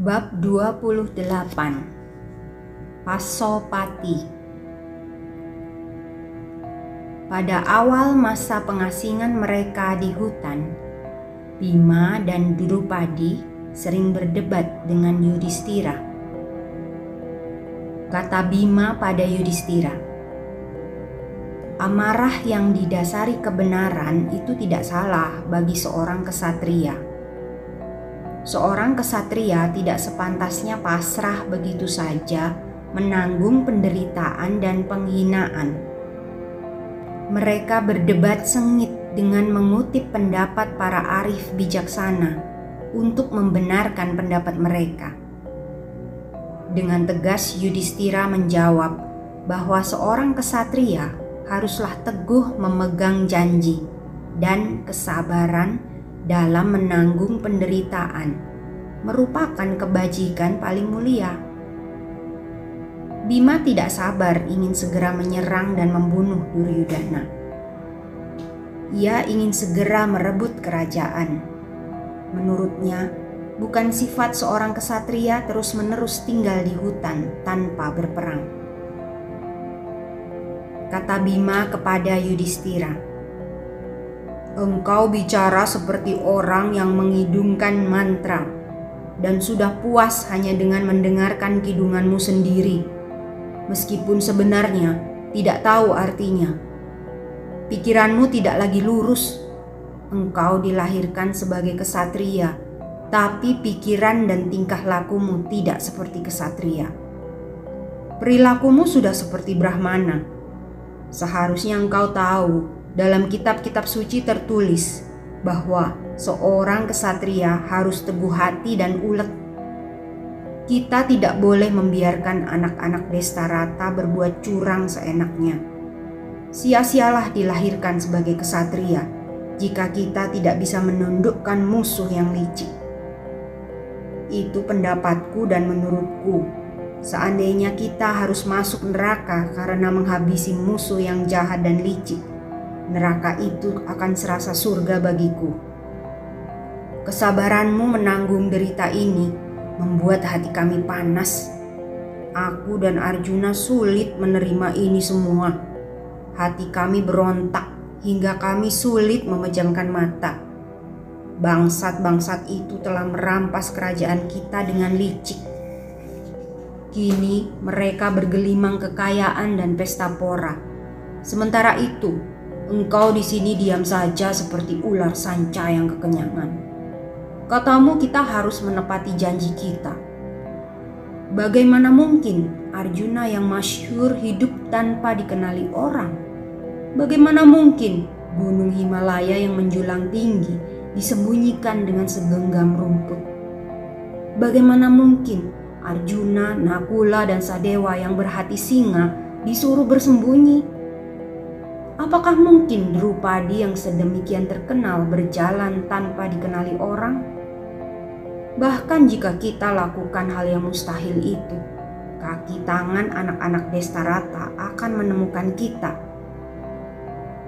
Bab 28 Pasopati. Pada awal masa pengasingan mereka di hutan, Bima dan Drupadi sering berdebat dengan Yudhistira. Kata Bima pada Yudhistira, Amarah yang didasari kebenaran itu tidak salah bagi seorang kesatria Seorang kesatria tidak sepantasnya pasrah begitu saja menanggung penderitaan dan penghinaan. Mereka berdebat sengit dengan mengutip pendapat para arif bijaksana untuk membenarkan pendapat mereka. Dengan tegas Yudhistira menjawab bahwa seorang kesatria haruslah teguh memegang janji dan kesabaran dalam menanggung penderitaan merupakan kebajikan paling mulia. Bima tidak sabar ingin segera menyerang dan membunuh Duryudana. Ia ingin segera merebut kerajaan. Menurutnya, bukan sifat seorang kesatria terus-menerus tinggal di hutan tanpa berperang. Kata Bima kepada Yudhistira, Engkau bicara seperti orang yang mengidungkan mantra dan sudah puas hanya dengan mendengarkan kidunganmu sendiri, meskipun sebenarnya tidak tahu artinya. Pikiranmu tidak lagi lurus. Engkau dilahirkan sebagai kesatria, tapi pikiran dan tingkah lakumu tidak seperti kesatria. Perilakumu sudah seperti Brahmana. Seharusnya engkau tahu dalam kitab-kitab suci tertulis bahwa seorang kesatria harus teguh hati dan ulet. Kita tidak boleh membiarkan anak-anak Destarata berbuat curang seenaknya. Sia-sialah dilahirkan sebagai kesatria jika kita tidak bisa menundukkan musuh yang licik. Itu pendapatku dan menurutku. Seandainya kita harus masuk neraka karena menghabisi musuh yang jahat dan licik, neraka itu akan serasa surga bagiku. Kesabaranmu menanggung derita ini membuat hati kami panas. Aku dan Arjuna sulit menerima ini semua. Hati kami berontak hingga kami sulit memejamkan mata. Bangsat-bangsat itu telah merampas kerajaan kita dengan licik. Kini mereka bergelimang kekayaan dan pesta pora. Sementara itu, Engkau di sini diam saja seperti ular sanca yang kekenyangan. Katamu kita harus menepati janji kita. Bagaimana mungkin Arjuna yang masyhur hidup tanpa dikenali orang? Bagaimana mungkin gunung Himalaya yang menjulang tinggi disembunyikan dengan segenggam rumput? Bagaimana mungkin Arjuna, Nakula, dan Sadewa yang berhati singa disuruh bersembunyi Apakah mungkin Drupadi yang sedemikian terkenal berjalan tanpa dikenali orang? Bahkan jika kita lakukan hal yang mustahil itu, kaki tangan anak-anak Destarata akan menemukan kita.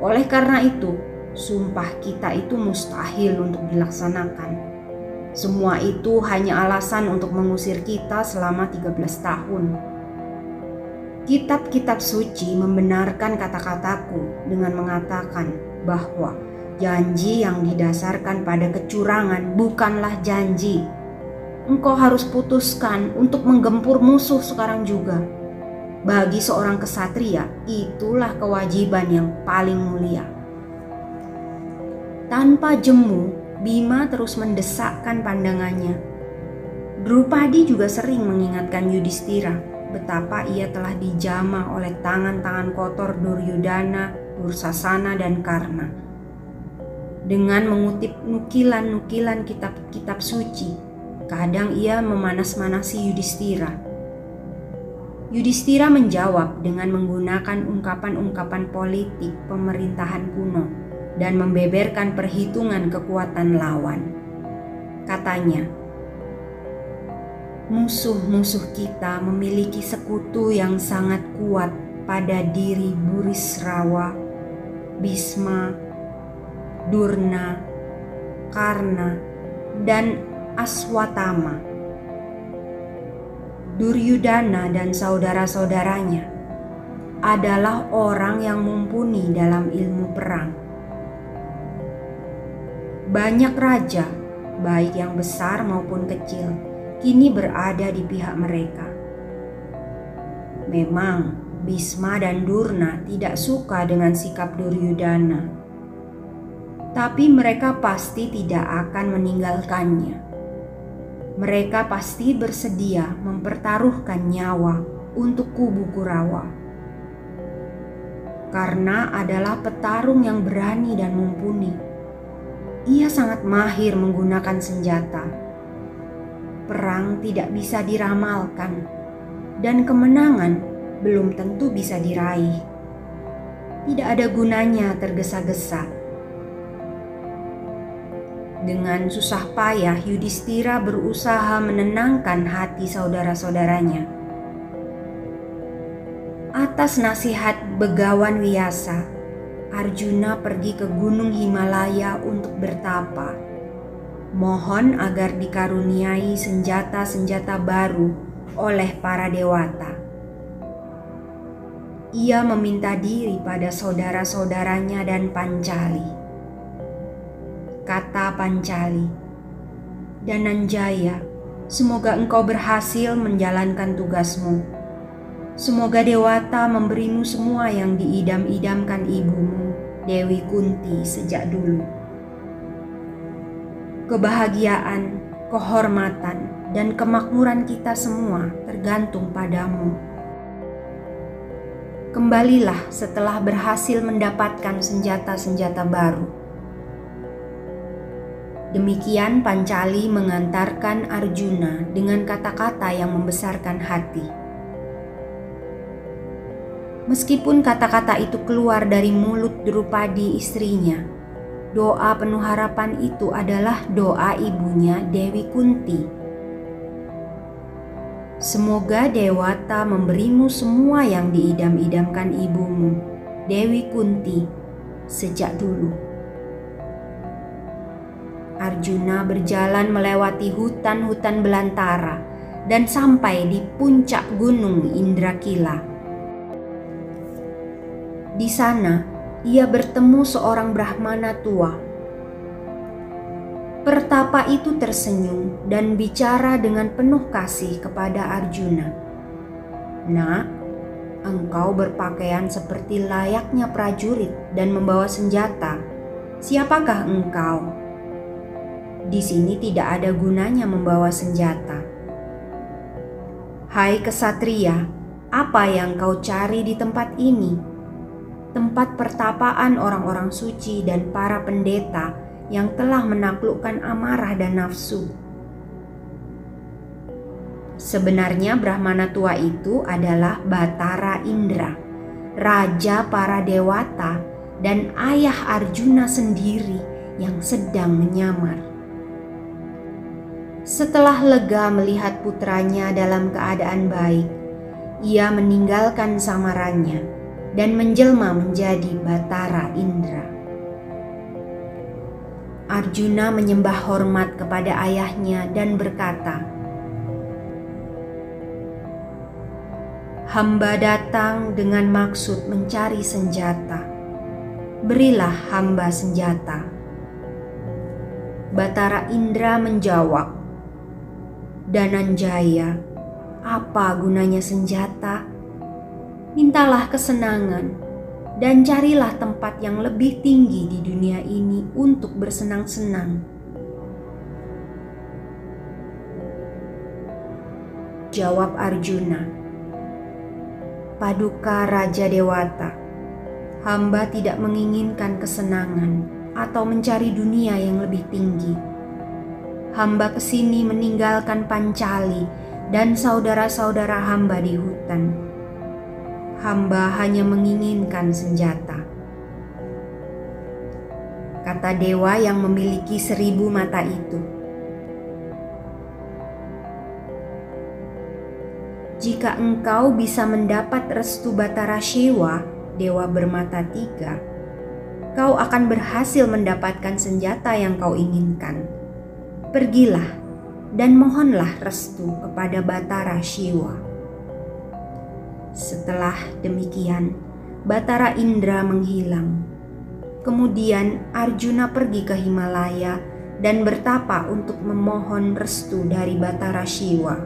Oleh karena itu, sumpah kita itu mustahil untuk dilaksanakan. Semua itu hanya alasan untuk mengusir kita selama 13 tahun. Kitab-kitab suci membenarkan kata-kataku dengan mengatakan bahwa janji yang didasarkan pada kecurangan bukanlah janji. Engkau harus putuskan untuk menggempur musuh sekarang juga. Bagi seorang kesatria, itulah kewajiban yang paling mulia. Tanpa jemu, Bima terus mendesakkan pandangannya. Drupadi juga sering mengingatkan Yudhistira betapa ia telah dijama oleh tangan-tangan kotor Duryudana, Dursasana, dan Karna. Dengan mengutip nukilan-nukilan kitab-kitab suci, kadang ia memanas-manasi Yudhistira. Yudhistira menjawab dengan menggunakan ungkapan-ungkapan politik pemerintahan kuno dan membeberkan perhitungan kekuatan lawan. Katanya, musuh-musuh kita memiliki sekutu yang sangat kuat pada diri Burisrawa, Bisma, Durna, Karna, dan Aswatama. Duryudana dan saudara-saudaranya adalah orang yang mumpuni dalam ilmu perang banyak raja, baik yang besar maupun kecil, kini berada di pihak mereka. Memang Bisma dan Durna tidak suka dengan sikap Duryudana, tapi mereka pasti tidak akan meninggalkannya. Mereka pasti bersedia mempertaruhkan nyawa untuk kubu Kurawa. Karena adalah petarung yang berani dan mumpuni ia sangat mahir menggunakan senjata. Perang tidak bisa diramalkan, dan kemenangan belum tentu bisa diraih. Tidak ada gunanya tergesa-gesa. Dengan susah payah, Yudhistira berusaha menenangkan hati saudara-saudaranya. Atas nasihat Begawan Wiyasa, Arjuna pergi ke Gunung Himalaya untuk bertapa. Mohon agar dikaruniai senjata-senjata baru oleh para dewata. Ia meminta diri pada saudara-saudaranya dan Pancali. Kata Pancali, Dananjaya, semoga engkau berhasil menjalankan tugasmu Semoga Dewata memberimu semua yang diidam-idamkan ibumu, Dewi Kunti, sejak dulu. Kebahagiaan, kehormatan, dan kemakmuran kita semua tergantung padamu. Kembalilah setelah berhasil mendapatkan senjata-senjata baru. Demikian Pancali mengantarkan Arjuna dengan kata-kata yang membesarkan hati. Meskipun kata-kata itu keluar dari mulut Drupadi istrinya, doa penuh harapan itu adalah doa ibunya Dewi Kunti. Semoga Dewata memberimu semua yang diidam-idamkan ibumu, Dewi Kunti, sejak dulu. Arjuna berjalan melewati hutan-hutan belantara dan sampai di puncak gunung Indrakila di sana, ia bertemu seorang Brahmana tua. Pertapa itu tersenyum dan bicara dengan penuh kasih kepada Arjuna. Nak, engkau berpakaian seperti layaknya prajurit dan membawa senjata. Siapakah engkau? Di sini tidak ada gunanya membawa senjata. Hai kesatria, apa yang kau cari di tempat ini? Tempat pertapaan orang-orang suci dan para pendeta yang telah menaklukkan amarah dan nafsu. Sebenarnya Brahmana tua itu adalah Batara Indra, raja para dewata dan ayah Arjuna sendiri yang sedang menyamar. Setelah lega melihat putranya dalam keadaan baik, ia meninggalkan samarannya dan menjelma menjadi Batara Indra. Arjuna menyembah hormat kepada ayahnya dan berkata, "Hamba datang dengan maksud mencari senjata. Berilah hamba senjata." Batara Indra menjawab, "Dananjaya, apa gunanya senjata?" Mintalah kesenangan, dan carilah tempat yang lebih tinggi di dunia ini untuk bersenang-senang. Jawab Arjuna, Paduka Raja Dewata, hamba tidak menginginkan kesenangan atau mencari dunia yang lebih tinggi. Hamba ke sini meninggalkan Pancali dan saudara-saudara hamba di hutan. Hamba hanya menginginkan senjata. Kata dewa yang memiliki seribu mata itu. Jika engkau bisa mendapat restu Batara Shewa, dewa bermata tiga, kau akan berhasil mendapatkan senjata yang kau inginkan. Pergilah dan mohonlah restu kepada Batara Shiwa. Setelah demikian, Batara Indra menghilang. Kemudian Arjuna pergi ke Himalaya dan bertapa untuk memohon restu dari Batara Shiwa.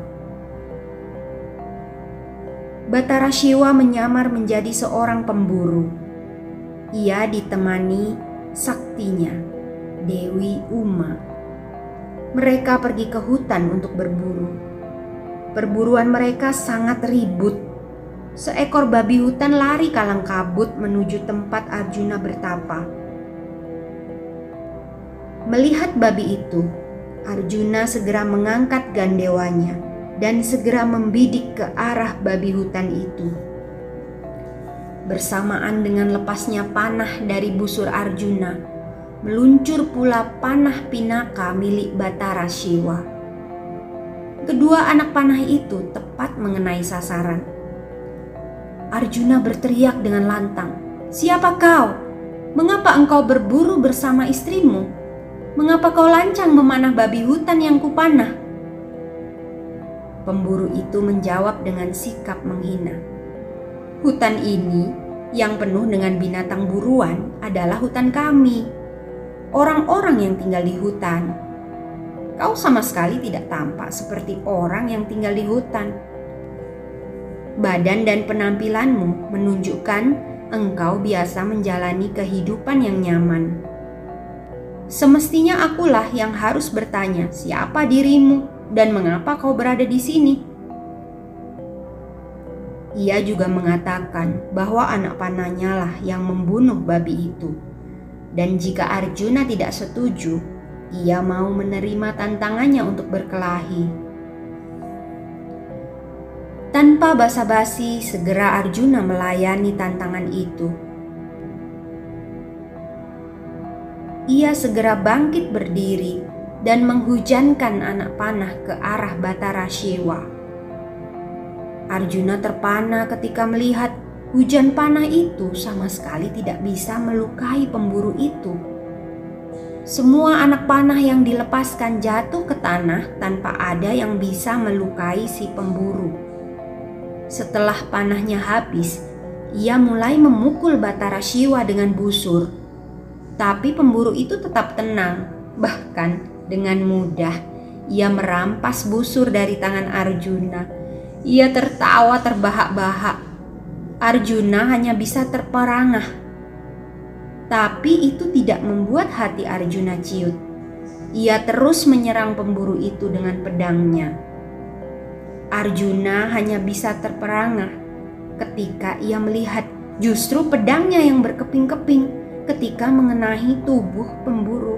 Batara Shiwa menyamar menjadi seorang pemburu. Ia ditemani saktinya, Dewi Uma mereka pergi ke hutan untuk berburu. Perburuan mereka sangat ribut. Seekor babi hutan lari kalang kabut menuju tempat Arjuna bertapa. Melihat babi itu, Arjuna segera mengangkat gandewanya dan segera membidik ke arah babi hutan itu. Bersamaan dengan lepasnya panah dari busur Arjuna, meluncur pula panah pinaka milik Batara Shiva. Kedua anak panah itu tepat mengenai sasaran. Arjuna berteriak dengan lantang, "Siapa kau? Mengapa engkau berburu bersama istrimu? Mengapa kau lancang memanah babi hutan yang kupanah?" Pemburu itu menjawab dengan sikap menghina. Hutan ini yang penuh dengan binatang buruan adalah hutan kami orang-orang yang tinggal di hutan. Kau sama sekali tidak tampak seperti orang yang tinggal di hutan. Badan dan penampilanmu menunjukkan engkau biasa menjalani kehidupan yang nyaman. Semestinya akulah yang harus bertanya, "Siapa dirimu dan mengapa kau berada di sini?" Ia juga mengatakan bahwa anak panahnya lah yang membunuh babi itu dan jika Arjuna tidak setuju, ia mau menerima tantangannya untuk berkelahi. Tanpa basa-basi, segera Arjuna melayani tantangan itu. Ia segera bangkit berdiri dan menghujankan anak panah ke arah Batara Shewa. Arjuna terpana ketika melihat Hujan panah itu sama sekali tidak bisa melukai pemburu itu. Semua anak panah yang dilepaskan jatuh ke tanah tanpa ada yang bisa melukai si pemburu. Setelah panahnya habis, ia mulai memukul Batara Shiwa dengan busur. Tapi pemburu itu tetap tenang, bahkan dengan mudah ia merampas busur dari tangan Arjuna. Ia tertawa terbahak-bahak Arjuna hanya bisa terperangah. Tapi itu tidak membuat hati Arjuna ciut. Ia terus menyerang pemburu itu dengan pedangnya. Arjuna hanya bisa terperangah ketika ia melihat justru pedangnya yang berkeping-keping ketika mengenai tubuh pemburu.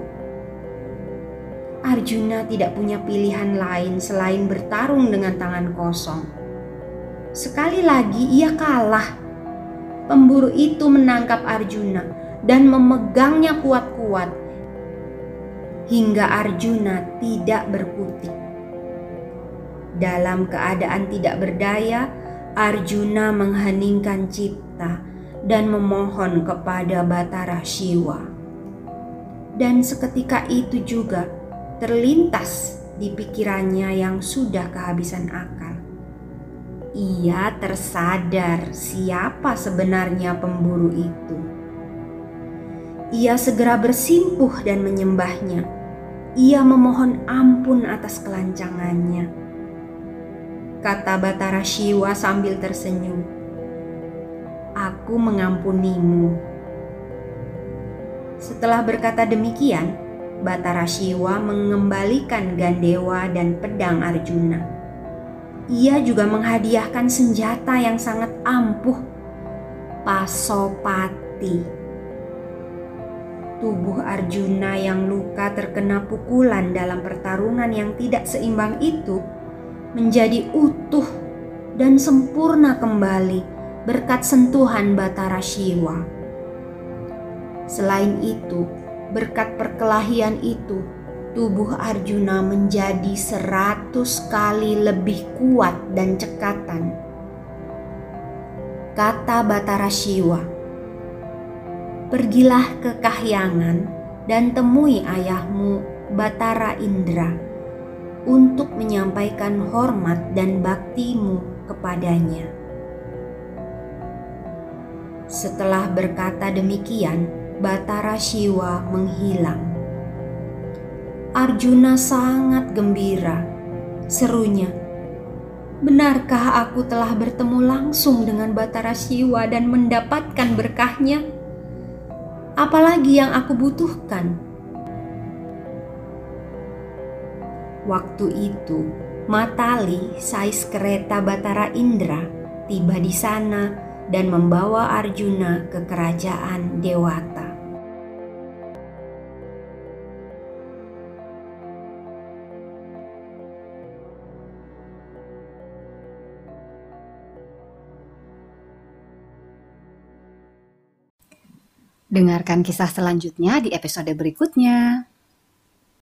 Arjuna tidak punya pilihan lain selain bertarung dengan tangan kosong. Sekali lagi ia kalah. Pemburu itu menangkap Arjuna dan memegangnya kuat-kuat hingga Arjuna tidak berkutik. Dalam keadaan tidak berdaya, Arjuna mengheningkan cipta dan memohon kepada Batara Shiva. Dan seketika itu juga terlintas di pikirannya yang sudah kehabisan akal ia tersadar siapa sebenarnya pemburu itu. Ia segera bersimpuh dan menyembahnya. Ia memohon ampun atas kelancangannya. Kata Batara Shiwa sambil tersenyum. aku mengampunimu. Setelah berkata demikian, Batara Shiva mengembalikan Gandewa dan pedang Arjuna. Ia juga menghadiahkan senjata yang sangat ampuh, Pasopati. Tubuh Arjuna yang luka terkena pukulan dalam pertarungan yang tidak seimbang itu menjadi utuh dan sempurna kembali berkat sentuhan Batara Shiva. Selain itu, berkat perkelahian itu, tubuh Arjuna menjadi seratus kali lebih kuat dan cekatan. Kata Batara Shiva, Pergilah ke kahyangan dan temui ayahmu Batara Indra untuk menyampaikan hormat dan baktimu kepadanya. Setelah berkata demikian, Batara Shiva menghilang. Arjuna sangat gembira. Serunya, Benarkah aku telah bertemu langsung dengan Batara Shiva dan mendapatkan berkahnya? apalagi yang aku butuhkan. Waktu itu, Matali, sais kereta Batara Indra, tiba di sana dan membawa Arjuna ke kerajaan Dewata. Dengarkan kisah selanjutnya di episode berikutnya.